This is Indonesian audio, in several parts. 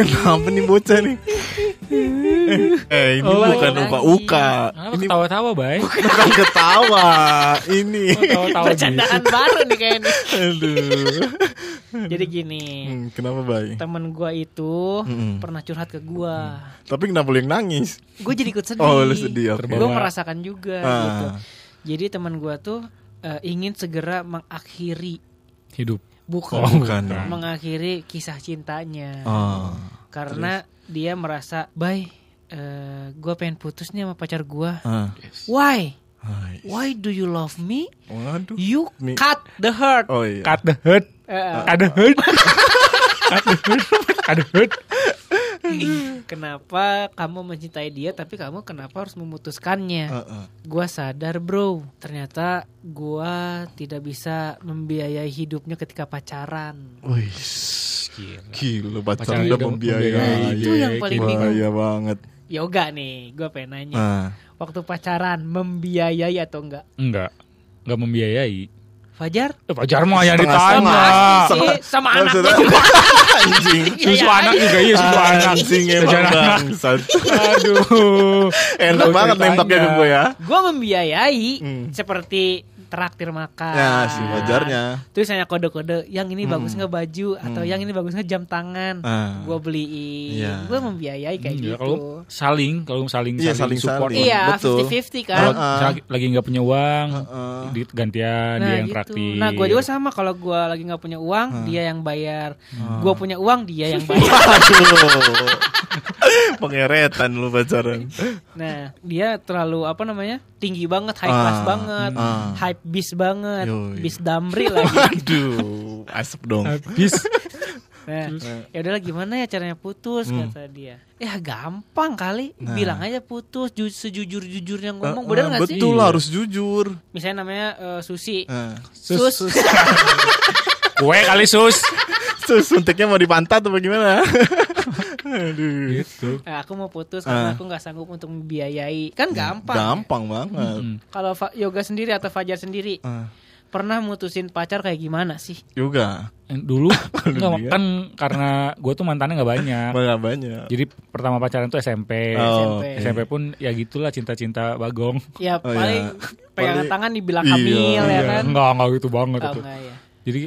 Kenapa nih bocah nih? eh ini Oh, bukan uka uka. Ah, Ini ketawa-tawa, Bay. bukan ketawa. Ini. Oh, Ketawa-tawa Bercandaan baru nih kayaknya. Aduh. Jadi gini, Hmm, kenapa bay? temen gua itu Mm-mm. pernah curhat ke gua. Tapi kenapa lu yang nangis? Gue jadi ikut sedih. Oh lu sedih. Terbawa. Gue merasakan juga Ah. gitu. Jadi teman gua tuh eh, ingin segera mengakhiri Hidup. bukan, Oh, bukan. mengakhiri kisah cintanya. Ah. Karena dia merasa, "Bay, eh gue pengen putus nih sama pacar gua. Ah. Why? Hai. Why do you love me? Waduh. You Mi- cut the heart." Oh iya. Cut the hurt. Eh, Cut the hurt. Cut the hurt. Cut the hurt. kenapa kamu mencintai dia tapi kamu kenapa harus memutuskannya? Heeh. Gua sadar bro, ternyata gua tidak bisa membiayai hidupnya ketika pacaran. Wih. Gila. Gila Pacaran pacaran udah membiayai. Itu yang paling bingung. Bahaya banget. Yoga nih, gua pengen nanya. Nah. Waktu pacaran membiayai atau enggak? Enggak. Enggak membiayai. Fajar? Eh, Pacar mah yang ditanya. Sama Maksudnya- anaknya juga. Anjing. Susu anak juga iya susu anak. Anjing emang anak. bangsat. Aduh. Enak banget nembaknya gue ya. Gua membiayai Hmm. seperti traktir makan. Ya sih wajarnya. Terus hanya kode-kode yang ini Hmm. bagus nggak baju atau Hmm. yang ini bagus nggak jam tangan. Ah. Gua beliin. Iya. Gua membiayai kayak Hmm, gitu. ya, kalau saling, kalau saling Iya, saling, saling- support. Iya, Betul. 50-50 Kalau kan. Ah. misalnya lagi nggak punya uang, Heeh. di gantian dia yang traktir. Nah, gue juga sama kalau gue lagi nggak punya uang, Ah. dia yang bayar. Ah. Gue punya uang, dia yang bayar. Pengeretan lu pacaran. nah, dia terlalu apa namanya? Tinggi banget, high class Ah. banget, Ah. hype bis banget, Yoi. bis damri lagi. Aduh, asap dong. Habis. Nah, ya udahlah gimana ya caranya putus Hmm. kata dia. Ya gampang kali, Nah. bilang aja putus ju- sejujur-jujurnya ngomong. Eh, Bener eh, nggak sih? Betul harus jujur. Misalnya namanya eh, Susi. Nah. Sus. Kue kali sus. Terus suntiknya mau dipantat atau gimana? Aduh. gitu. Eh, aku mau putus karena Ah. aku nggak sanggup untuk membiayai. Kan gampang. Gampang banget. Mm. Kalau Yoga sendiri atau Fajar sendiri Ah, pernah mutusin pacar kayak gimana sih? juga. Yang Dulu enggak, kan karena gue tuh mantannya nggak banyak. Banyak banyak. Jadi pertama pacaran tuh SMP. Oh, SMP. SMP pun ya gitulah cinta-cinta bagong. Ya Oh, paling iya. pegangan Paling- tangan dibilang Iya, hamil ya iya. kan? Enggak, enggak gitu banget Oh, itu. enggak ya. Jadi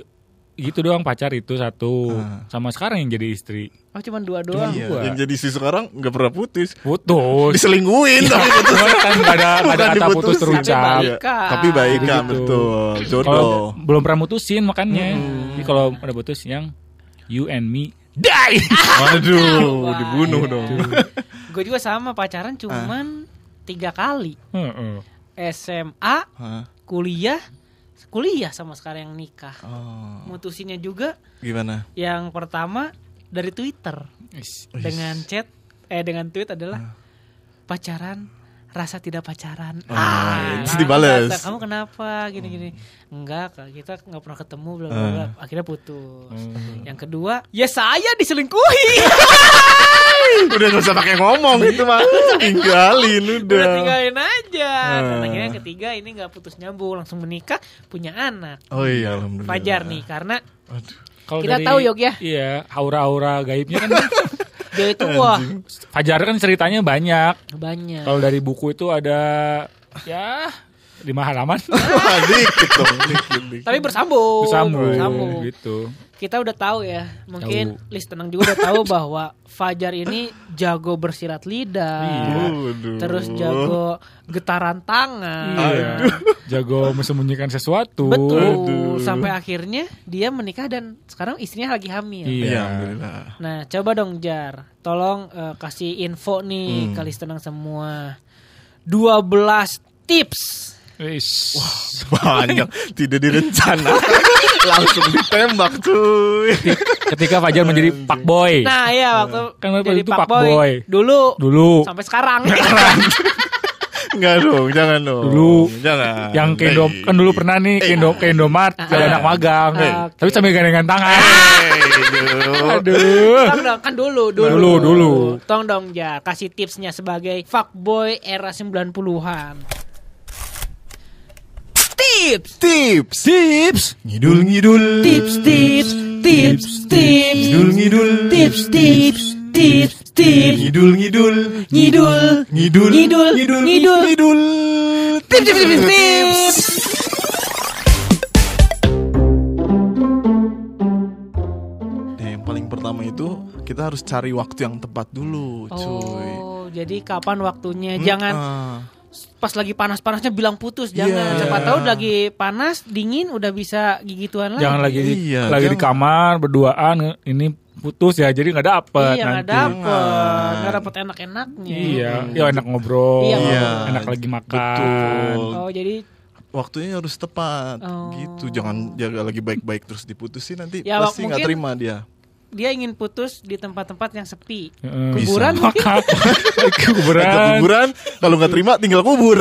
gitu doang pacar itu satu. Ah. Sama sekarang yang jadi istri. Oh cuma dua doang. Iya, Dua. yang jadi si sekarang nggak pernah putus. Putus. Diselingkuhin tapi putus. Kan nggak ada ada kata putus terucap. Tapi Iya. Baik kan Gitu. betul. Jodoh. belum pernah mutusin makanya. Hmm. Jadi kalau udah putus yang you and me die. Waduh, Wah, dibunuh iya. dong. Gue juga sama pacaran cuman tiga kali. Heeh. SMA, Hah? kuliah, kuliah sama sekarang yang nikah. Oh, Mutusinnya juga gimana? yang pertama dari Twitter Is- Wih. dengan chat eh dengan tweet Ah. adalah pacaran rasa tidak pacaran. Oh. Terus nah, dibales. kata, Kamu kenapa gini-gini? Enggak, Kak, kita nggak pernah ketemu bla bla Ah. bla. Akhirnya putus. Hmm. Yang kedua, ya saya diselingkuhi. udah gak usah pakai ngomong itu mah. Tinggalin udah. Udah tinggalin aja. Dan Ah. akhirnya yang ketiga ini nggak putus nyambung, langsung menikah, punya anak. Oh iya, alhamdulillah. Fajar nih, karena Aduh. Kalau Kita dari- tahu, Yok, ya? Iya, aura-aura gaibnya kan dia itu wah Fajar kan ceritanya banyak. banyak. Kalau dari buku itu ada ya lima halaman. Dikit dong, dikit, dikit. Tapi bersambung. Bersambung bersambung. gitu. Kita udah tahu ya, mungkin Tahu. list tenang juga udah tahu bahwa Fajar ini jago bersilat lidah. Iya. Aduh. Terus jago getaran tangan. Iya. Jago menyembunyikan sesuatu. Betul. Aduh. Sampai akhirnya dia menikah dan sekarang istrinya lagi hamil. Iya. Iya, alhamdulillah. Nah, coba dong Jar, tolong eh, kasih info nih Hmm. kali tenang semua. 12 tips. Wis. Banyak tidak direncanakan langsung ditembak cuy. Ketika Fajar menjadi pak boy. Nah, iya waktu Kan waktu jadi itu Pak Pak Boy. dulu Dulu sampai sekarang. Enggak dong, jangan dong. Dulu. jangan. yang ke Indo, Hey. kan dulu pernah nih ke Indo ke Indomaret Ah. jadi anak magang. Ah, oke. Tapi sambil gandengan tangan. Hey, aduh. Aduh. Tong dong, kan dulu, dulu. Dulu, dulu. Tong dong Jar, kasih tipsnya sebagai fuckboy era 90-an. Tips, Tips. Tips. Ngidul ngidul. tips, tips, tips, tips, Ngidul ngidul. tips, tips, tit tit Ngidul ngidul ngidul ngidul Ngidul, ngidul ngidul. ngidul tips tips tips tips Nah, yang paling pertama itu kita harus cari waktu yang tepat dulu, cuy. oh jadi kapan waktunya jangan. Pas lagi panas-panasnya bilang putus jangan Iya. siapa tahu lagi panas dingin udah bisa gigituan lagi Jangan lagi di, Iya, lagi di jangan. kamar berduaan ini putus ya jadi nggak dapet iya nggak nanti. dapet nggak dapet enak-enaknya Iya, ya enak ngobrol, Iya, Iya. enak lagi makan. Betul. oh jadi Waktunya harus tepat, Oh. gitu. Jangan jaga lagi baik-baik terus diputusin nanti Ya, pasti nggak terima dia. Dia ingin putus di tempat-tempat yang sepi Heeh. Bisa. kuburan mungkin Maka kuburan, kuburan, kalau nggak terima tinggal kubur.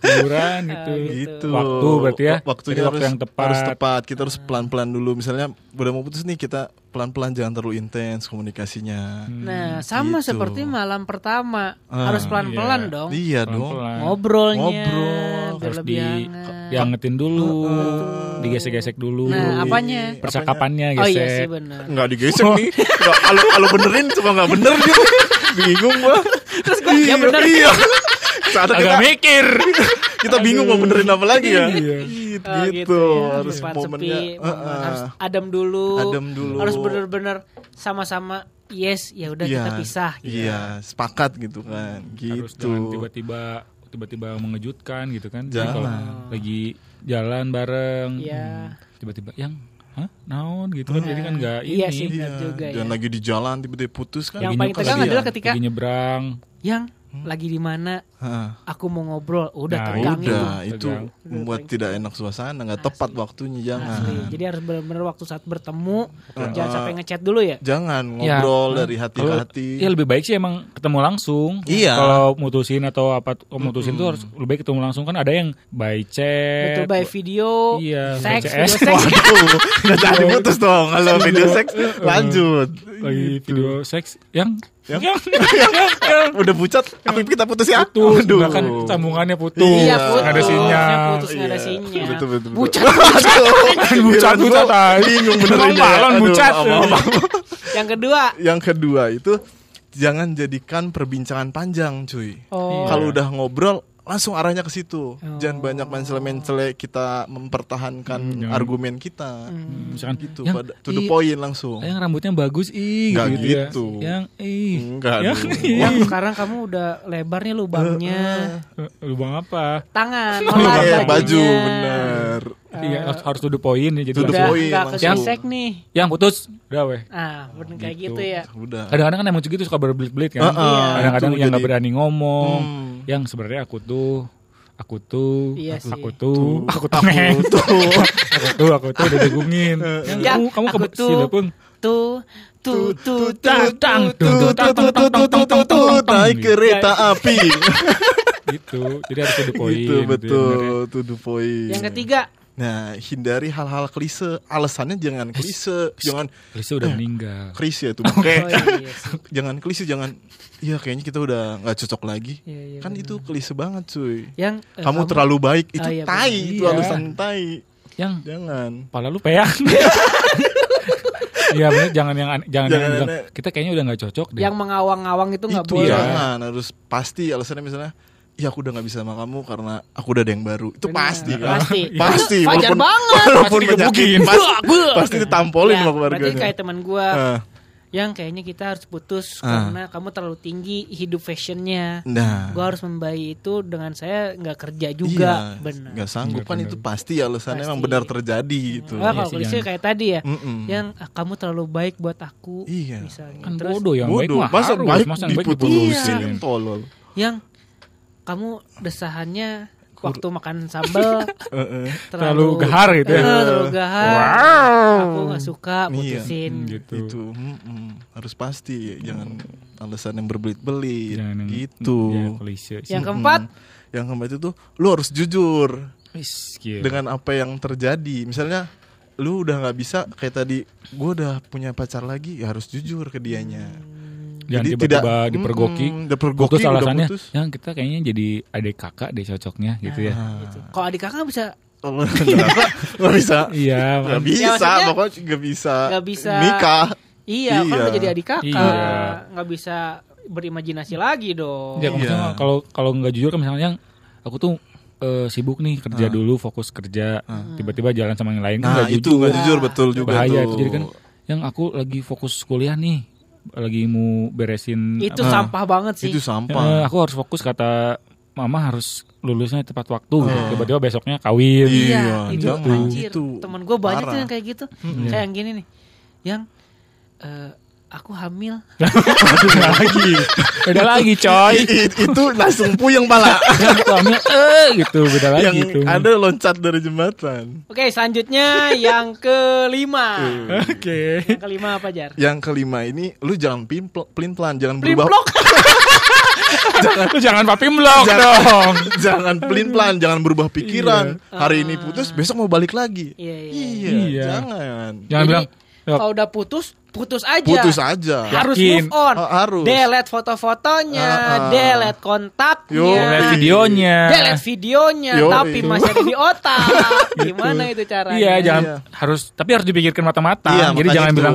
kuburan gitu. gitu. Waktu berarti ya. Waktunya Jadi harus, waktu yang tepat. harus tepat. Kita harus pelan-pelan dulu. Misalnya udah mau putus nih kita pelan-pelan jangan terlalu intens komunikasinya. nah sama Gitu. seperti malam pertama Ah, harus pelan-pelan iya. dong Iya dong. Pelan-pelan. ngobrolnya Ngobrol. Biar Harus lebih di diangetin dulu, digesek-gesek dulu. Nah, apanya? Percakapannya oh gesek. iya sih benar Nggak digesek nih. Nggak, Kalau kalau benerin cuma nggak bener gitu. Bingung gua. terus gue ya benar Iya. Saat Agak kita mikir. kita bingung mau benerin apa lagi ya. Iya. Gitu, Oh, gitu. ya. Harus Tempat momennya sepi, uh, uh. harus adem dulu Adem dulu. harus bener-bener sama-sama yes ya udah kita pisah gitu. Iya, sepakat gitu kan. Harus Gitu. jangan tiba-tiba tiba-tiba mengejutkan gitu kan. Jadi Jangan. kalau lagi jalan bareng, Iya. hmm, tiba-tiba yang hah naon gitu kan. Jadi kan nggak ini. Iya sih. Benar juga ya. Jangan lagi di jalan tiba-tiba putus kan. yang Lagi paling tegang dia. adalah ketika Lagi nyebrang. yang lagi di mana aku mau ngobrol udah Nah, tegang itu Udah, itu Tegang. membuat tidak enak suasana, nggak tepat waktunya jangan. Asli. jadi harus benar-benar waktu saat bertemu Uh, jangan uh, sampai ngechat dulu ya Jangan Ya. ngobrol dari hati ke hati. ya lebih baik sih emang ketemu langsung. Iya. Kalau mutusin atau apa mutusin tuh harus lebih baik ketemu langsung kan ada yang by chat. betul by video Iya, seks video seks Waduh, nggak jadi putus dong. Kalau video seks lanjut. lagi video seks yang Yang- yang, yang, yang, Udah pucat, apa kita putus ya? putus, Aduh. bahkan sambungannya putus, Iya putus, nggak ada sinyal. Putus ada Iya, sinyal. betul, betul, betul. Bucat. Aduh, Bucat, gila, bucat, gua ay. Bingung benerin Emang balon bucat. Yang kedua, Yang kedua itu jangan jadikan perbincangan panjang, cuy. oh, Kalau udah ngobrol langsung arahnya ke situ. Oh. Jangan banyak mencele-mencele kita mempertahankan jangan. argumen kita. Hmm. Misalkan Gitu, yang, pada to the point langsung. yang rambutnya bagus ih Nggak gitu, ya. gitu. Yang ih Enggak yang, yang sekarang kamu udah lebar nih lubangnya. lubang apa? Tangan, Iya, olahraga baju bener. Iya harus harus to the point ya jadi To the point, langsung. kesek nih. yang putus udah weh. Ah, bener kayak Gitu. gitu ya. Udah. Kadang-kadang kan emang gitu suka berbelit-belit kan. Heeh, Iya. Kadang-kadang yang nggak berani ngomong. Hmm. Yang sebenarnya aku tuh aku tuh Iya aku, sih. tuh aku tuh Aku tuh. aku tuh aku tuh udah digungin. Yang Ya, kamu kamu aku ke tuh. sini pun Tuh, tuh, tuh, tuh, tang, tang, tuh, tuh, tuh, tang, Tuh, tuh, tuh, tuh, tuh, tuh, tuh, naik kereta api. gitu. Jadi harus to the point. Gitu gitu ya, bener ya. betul, to the point. Yang ketiga, Nah, hindari hal-hal klise. Alasannya jangan klise, jangan Lisa udah meninggal. klise itu. oh Kayak iya sih. jangan klise, jangan Iya kayaknya kita udah nggak cocok lagi. Iya, iya, kan benar. itu klise banget cuy. Yang eh, Kamu terlalu baik itu Oh, iya, tai benar. itu Iya. alasan tai. Yang Jangan. pala lu peang. Iya bener jangan yang an- jangan, Jangan yang bilang, kita kayaknya udah nggak cocok deh. yang mengawang-awang itu nggak itu boleh. ya. jangan harus pasti alasannya misalnya ya aku udah nggak bisa sama kamu karena aku udah ada yang baru itu Benar. pasti kan Pasti. pasti Fajar walaupun banget. walaupun Pasti digebukin. pasti, pasti ditampolin Ya, sama berarti keluarganya kayak teman gua Eh, yang kayaknya kita harus putus Ah. karena kamu terlalu tinggi hidup fashionnya. nah Gua harus membayi itu dengan saya nggak kerja juga, iya, benar. nggak sanggup Iya, kan benar. itu pasti alasannya emang Pasti. benar terjadi gitu Iya kalau sih, klise jangan. kayak tadi ya, Mm-mm. yang ah, kamu terlalu baik buat aku, Iya. misalnya. kan Terus bodoh yang baik bodoh mah masa harus baik masa yang baik diputusin diputusin. tolol yang kamu desahannya waktu makan sambal Heeh. Terlalu gahar gitu ya. Eh, terlalu gahar. Wow. Aku nggak suka Iya. putusin. Hmm, gitu. itu mm-mm. harus pasti jangan alasan yang berbelit-belit yang gitu ya, sih. Yang keempat, Mm. yang keempat itu lu harus jujur dengan apa yang terjadi misalnya lu udah nggak bisa kayak tadi gue udah punya pacar lagi ya harus jujur ke dianya Jangan Jadi tiba-tiba tidak- dipergoki. Mm-mm, dipergoki, putus udah alasannya, putus. yang kita kayaknya jadi adik kakak deh cocoknya gitu ya. Ah. gitu. kalau adik kakak bisa nggak bisa Iya, nggak kan. bisa Ya, pokoknya nggak bisa nggak bisa nikah Iya, kan Iya. udah jadi adik kakak. Iya. Nggak bisa berimajinasi lagi dong. Ya, maksudnya Iya. kalau kalau nggak jujur kan misalnya yang aku tuh eh, sibuk nih kerja dulu fokus kerja tiba-tiba jalan sama yang lain kan Nah, nggak itu jujur nggak jujur betul juga bahaya tuh. itu jadi kan yang aku lagi fokus kuliah nih lagi mau beresin Itu apa, sampah banget sih. itu eh, sampah. aku harus fokus kata mama harus lulusnya tepat waktu gitu. tiba-tiba besoknya kawin Iya, Iya, itu jangan. anjir. Itu Temen gue banyak tuh yang kayak gitu. Kayak yang gini nih. Yang eh, aku hamil. beda lagi beda lagi coy I- i- itu langsung puyeng pala. yang suaminya eh gitu beda lagi yang gitu ada loncat dari jembatan. Oke, selanjutnya yang kelima. oke yang kelima apa Jar? Yang kelima ini lu jangan pelin pelan, jangan berubah Primplok. lu jangan papi blok Jangan. dong jangan pelin pelan, jangan berubah pikiran. Hari ini putus, besok mau balik lagi. Iya, iya. Iya, Iya. jangan. jangan Jadi, bilang "Yok, Kalau udah putus, putus aja. Putus aja. Harus Yakin. move on. Oh, harus. Delete foto-fotonya, Ah, ah. delete kontaknya, Yo, lihat videonya delete videonya, Yo, tapi iya. masih ada di otak. Gimana itu caranya? Iya, jangan Iya. harus tapi harus dipikirkan matang-matang. Iya, Jadi jangan itu. bilang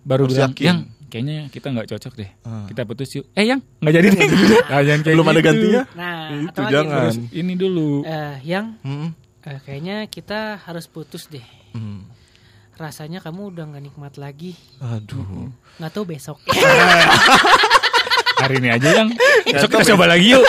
baru Harus bilang yakin. yang kayaknya kita nggak cocok deh. Ah. Kita putus yuk. Eh, yang nggak jadi deh. Nah, jangan kayak Belum ada gitu. gantinya? Nah, Itu jangan. Terus ini dulu. eh, yang Hmm. eh, kayaknya kita harus putus deh. Hmm. Rasanya kamu udah nggak nikmat lagi. Aduh. Nggak tahu besok. Hari ini aja yang besok kita coba lagi yuk.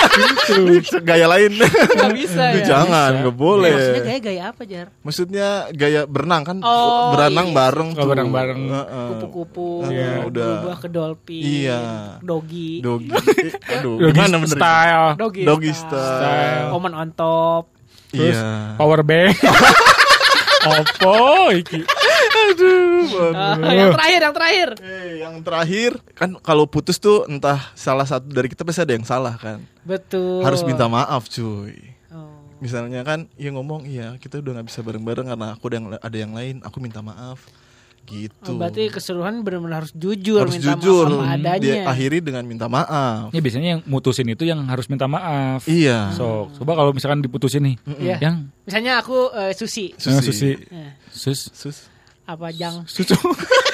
Gaya lain. Nggak bisa ya. jangan, nggak boleh. Maksudnya gaya-gaya apa Jar? Maksudnya gaya berenang kan? Oh, berenang iya. bareng Oh, tuh. bareng-bareng. Heeh. Kupu-kupu, Iya, udah. berubah ke dolphin, Iya. doggy, Doggy. Eh, Aduh, gimana bener? style. doggy, Doggy style. style. Woman on top. Terus Iya. power bank. Opo iki. Ah, yang terakhir, yang terakhir. Eh, yang terakhir kan kalau putus tuh entah salah satu dari kita pasti ada yang salah kan. Betul. Harus minta maaf, cuy. Oh. Misalnya kan ya ngomong iya kita udah nggak bisa bareng-bareng karena aku ada yang ada yang lain, aku minta maaf. Gitu. Oh, berarti keseluruhan benar-benar harus jujur, harus minta jujur. maaf sama adanya. Dia akhiri dengan minta maaf. Ya biasanya yang mutusin itu yang harus minta maaf. Iya. So, coba kalau misalkan diputusin nih, Iya. yang Misalnya aku eh, Susi, Susi, Susi, Eh, sus, Sus. Apa Jang, susu,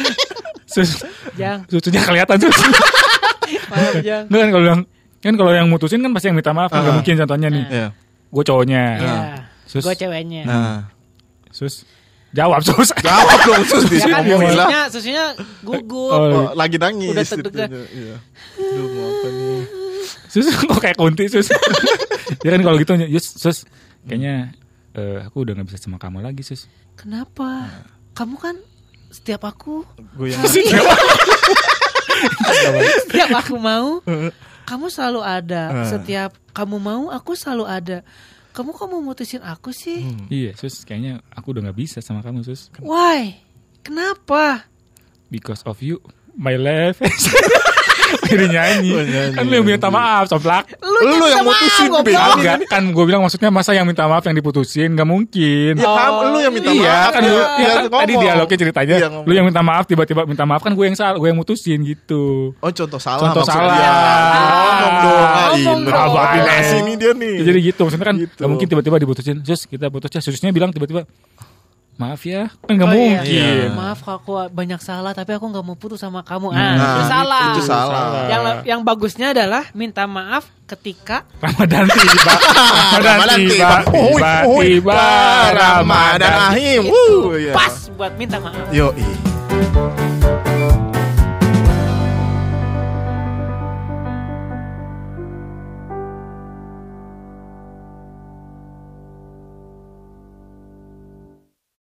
sus, Jang, susunya kelihatan susu. maaf Jang. Nggak kan kalau yang kan kalau yang mutusin kan pasti yang minta maaf, kan nggak Ah. mungkin contohnya nih, Iya. gue cowoknya, Iya. Sus. Gue ceweknya. Nah, sus, jawab sus, jawab dong sus di ya kan sini ngomongin lah. susinya, susinya gugup. Oh, Oh, lagi nangis. Udah deg-degan. ceritanya. Iya. Aduh, mau apa nih? sus kok kayak kunti sus. ya kan kalau gitu, Yus, sus, kayaknya eh, aku udah nggak bisa sama kamu lagi sus. Kenapa? Kamu kan setiap aku, Gue yang setiap aku mau, kamu selalu ada. Eh. Setiap kamu mau, aku selalu ada. Kamu kok mau mutusin aku sih? Iya sus, kayaknya aku udah nggak bisa sama kamu sus. Why? Kenapa? Because of you, my life. Jadi nyanyi. Oh, nyanyi. Kan lu yang minta maaf, soplak. Lu yang mutusin, goblok. Beb. Enggak, kan gue bilang maksudnya masa yang minta maaf yang diputusin Gak mungkin Ya kamu lu yang minta iya maaf. kan lu dia iya kan tadi ngomong. dialognya ceritanya Iya, ngomong. lu yang minta maaf tiba-tiba minta maaf kan gue yang salah gue yang mutusin gitu Oh contoh salah Contoh maksudnya. salah. Ngomong dong. Ah, Ngomong ini dong. nih dia nih. Ya, jadi gitu maksudnya kan Gitu. gak mungkin tiba-tiba diputusin Sus kita putus ya Susnya bilang tiba-tiba maaf ya kan gak Oh, iya. mungkin Iya. Maaf kalau aku banyak salah tapi aku nggak mau putus sama kamu. Nah, Ah, itu salah. itu salah. Yang yang bagusnya adalah minta maaf ketika Ramadan tiba Ramadan Ramadan tiba tiba. Tiba Ramadan akhir. iya. pas buat minta maaf. Yo,